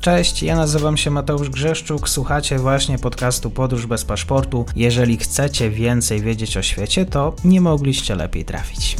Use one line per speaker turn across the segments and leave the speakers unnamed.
Cześć, ja nazywam się Mateusz Grzeszczuk, słuchacie właśnie podcastu Podróż bez paszportu. Jeżeli chcecie więcej wiedzieć o świecie, to nie mogliście lepiej trafić.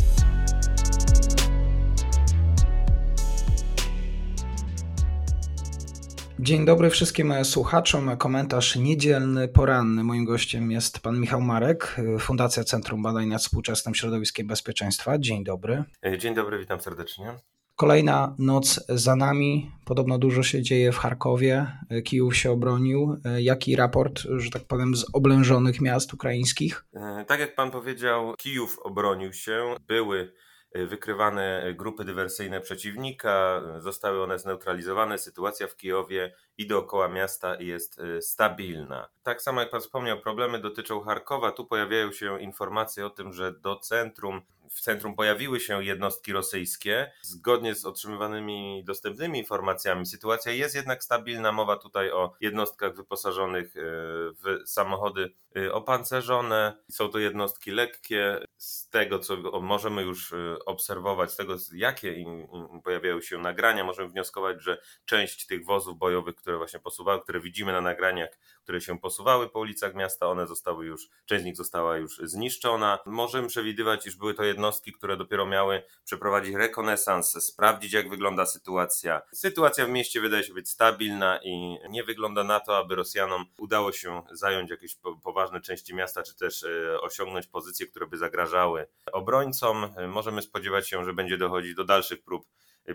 Dzień dobry wszystkim słuchaczom. Komentarz niedzielny, poranny. Moim gościem jest pan Michał Marek, Fundacja Centrum Badań nad Współczesnym Środowiskiem Bezpieczeństwa. Dzień dobry.
Dzień dobry, witam serdecznie.
Kolejna noc za nami. Podobno dużo się dzieje w Charkowie. Kijów się obronił. Jaki raport, że tak powiem, z oblężonych miast ukraińskich?
Tak jak pan powiedział, Kijów obronił się. Były wykrywane grupy dywersyjne przeciwnika, zostały one zneutralizowane. Sytuacja w Kijowie i dookoła miasta jest stabilna. Tak samo jak Pan wspomniał, problemy dotyczą Charkowa. Tu pojawiają się informacje o tym, że do centrum, w centrum pojawiły się jednostki rosyjskie. Zgodnie z otrzymywanymi dostępnymi informacjami, sytuacja jest jednak stabilna. Mowa tutaj o jednostkach wyposażonych w samochody opancerzone. Są to jednostki lekkie. Z tego, co możemy już obserwować, z tego, jakie im pojawiają się nagrania, możemy wnioskować, że część tych wozów bojowych, które właśnie posuwały, które widzimy na nagraniach, które się posuwały po ulicach miasta, one zostały już, część z nich została już zniszczona. Możemy przewidywać, iż były to jednostki, które dopiero miały przeprowadzić rekonesans, sprawdzić jak wygląda sytuacja. Sytuacja w mieście wydaje się być stabilna i nie wygląda na to, aby Rosjanom udało się zająć jakieś poważne części miasta, czy też osiągnąć pozycje, które by zagrażały obrońcom. Możemy spodziewać się, że będzie dochodzić do dalszych prób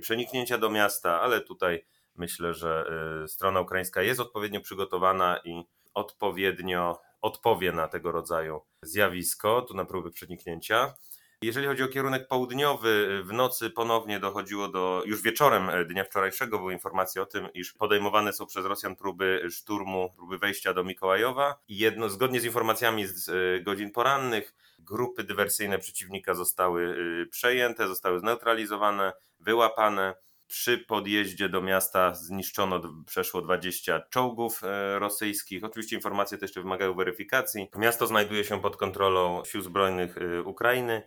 przeniknięcia do miasta, ale tutaj myślę, że strona ukraińska jest odpowiednio przygotowana i odpowiednio odpowie na tego rodzaju zjawisko, tu na próby przeniknięcia. Jeżeli chodzi o kierunek południowy, w nocy ponownie dochodziło do, już wieczorem dnia wczorajszego były informacje o tym, iż podejmowane są przez Rosjan próby szturmu, próby wejścia do Mikołajowa jedno, zgodnie z informacjami z godzin porannych, grupy dywersyjne przeciwnika zostały przejęte, zostały zneutralizowane, wyłapane. Przy podjeździe do miasta zniszczono przeszło 20 czołgów rosyjskich. Oczywiście informacje te jeszcze wymagają weryfikacji. Miasto znajduje się pod kontrolą sił zbrojnych Ukrainy.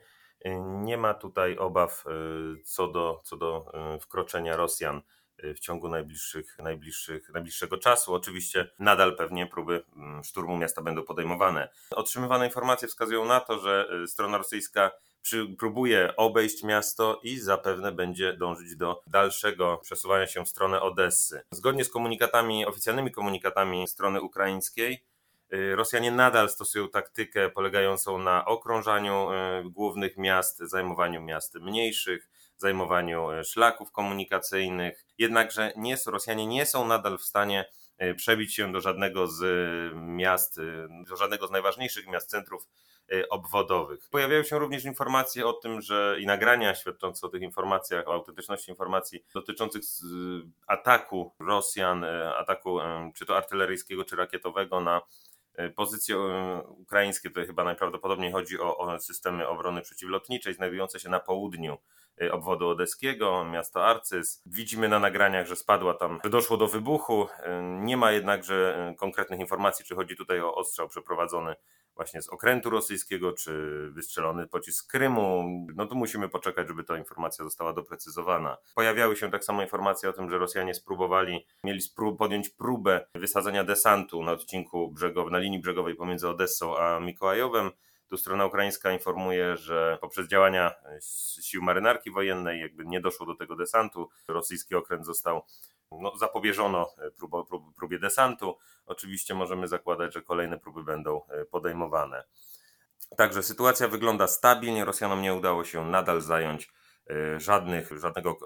Nie ma tutaj obaw co do, co do wkroczenia Rosjan w ciągu najbliższych, najbliższych, najbliższego czasu. Oczywiście nadal pewnie próby szturmu miasta będą podejmowane. Otrzymywane informacje wskazują na to, że strona rosyjska próbuje obejść miasto i zapewne będzie dążyć do dalszego przesuwania się w stronę Odessy. Zgodnie z komunikatami, oficjalnymi komunikatami strony ukraińskiej, Rosjanie nadal stosują taktykę polegającą na okrążaniu głównych miast, zajmowaniu miast mniejszych, zajmowaniu szlaków komunikacyjnych. Jednakże nie, Rosjanie nie są nadal w stanie przebić się do żadnego z miast, do żadnego z najważniejszych miast, centrów obwodowych. Pojawiają się również informacje o tym, że i nagrania świadczące o tych informacjach, o autentyczności informacji dotyczących ataku Rosjan, ataku czy to artyleryjskiego, czy rakietowego na pozycje ukraińskie. Tutaj chyba najprawdopodobniej chodzi o, o systemy obrony przeciwlotniczej znajdujące się na południu obwodu odeskiego, miasto Arcys. Widzimy na nagraniach, że spadła tam, że doszło do wybuchu. Nie ma jednakże konkretnych informacji, czy chodzi tutaj o ostrzał przeprowadzony właśnie z okrętu rosyjskiego, czy wystrzelony pocisk z Krymu. No tu musimy poczekać, żeby ta informacja została doprecyzowana. Pojawiały się tak samo informacje o tym, że Rosjanie spróbowali, mieli spró podjąć próbę wysadzenia desantu na odcinku brzegowym, na linii brzegowej pomiędzy Odessą a Mikołajowem. Tu strona ukraińska informuje, że poprzez działania sił marynarki wojennej jakby nie doszło do tego desantu. Rosyjski okręt został no, zapobieżono prób, prób, próbie desantu. Oczywiście możemy zakładać, że kolejne próby będą podejmowane. Także sytuacja wygląda stabilnie. Rosjanom nie udało się nadal zająć żadnych, żadnego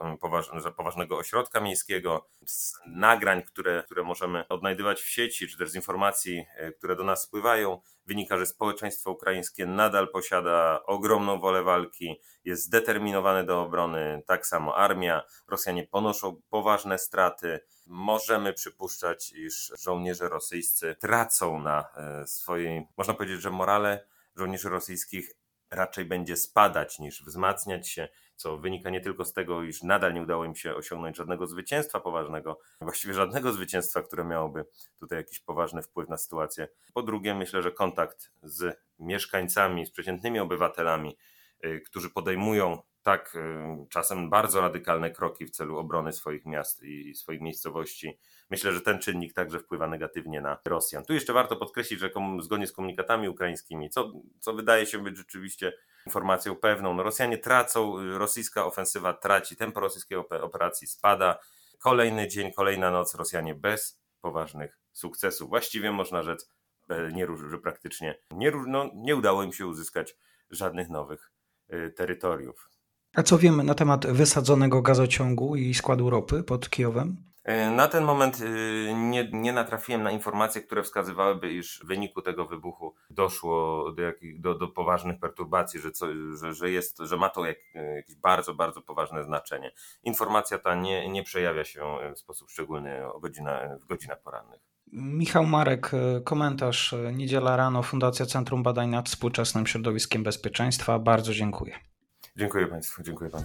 poważnego ośrodka miejskiego. Z nagrań, które, które możemy odnajdywać w sieci, czy też z informacji, które do nas spływają, wynika, że społeczeństwo ukraińskie nadal posiada ogromną wolę walki, jest zdeterminowane do obrony, tak samo armia. Rosjanie ponoszą poważne straty. Możemy przypuszczać, iż żołnierze rosyjscy tracą na swojej, można powiedzieć, że morale żołnierzy rosyjskich raczej będzie spadać niż wzmacniać się, co wynika nie tylko z tego, iż nadal nie udało im się osiągnąć żadnego zwycięstwa poważnego, właściwie żadnego zwycięstwa, które miałoby tutaj jakiś poważny wpływ na sytuację. Po drugie, myślę, że kontakt z mieszkańcami, z przeciętnymi obywatelami, którzy podejmują tak czasem bardzo radykalne kroki w celu obrony swoich miast i swoich miejscowości. Myślę, że ten czynnik także wpływa negatywnie na Rosjan. Tu jeszcze warto podkreślić, że zgodnie z komunikatami ukraińskimi, co, co wydaje się być rzeczywiście informacją pewną, no Rosjanie tracą, rosyjska ofensywa traci, tempo rosyjskiej operacji spada. Kolejny dzień, kolejna noc, Rosjanie bez poważnych sukcesów. Właściwie można rzec, e, nie, że praktycznie nie, no, nie udało im się uzyskać żadnych nowych y, terytoriów.
A co wiemy na temat wysadzonego gazociągu i składu ropy pod Kijowem?
E, na ten moment y, nie, nie natrafiłem na informacje, które wskazywałyby, iż w wyniku tego wybuchu doszło do, jakich, do, do poważnych perturbacji, że, co, że, że, jest, że ma to jak, jakieś bardzo, bardzo poważne znaczenie. Informacja ta nie, nie przejawia się w sposób szczególny o godzina, w godzinach porannych.
Michał Marek, e, komentarz. E, niedziela rano, Fundacja Centrum Badań nad Współczesnym Środowiskiem Bezpieczeństwa. Bardzo dziękuję.
Dziękuję Państwu, dziękuję Panu.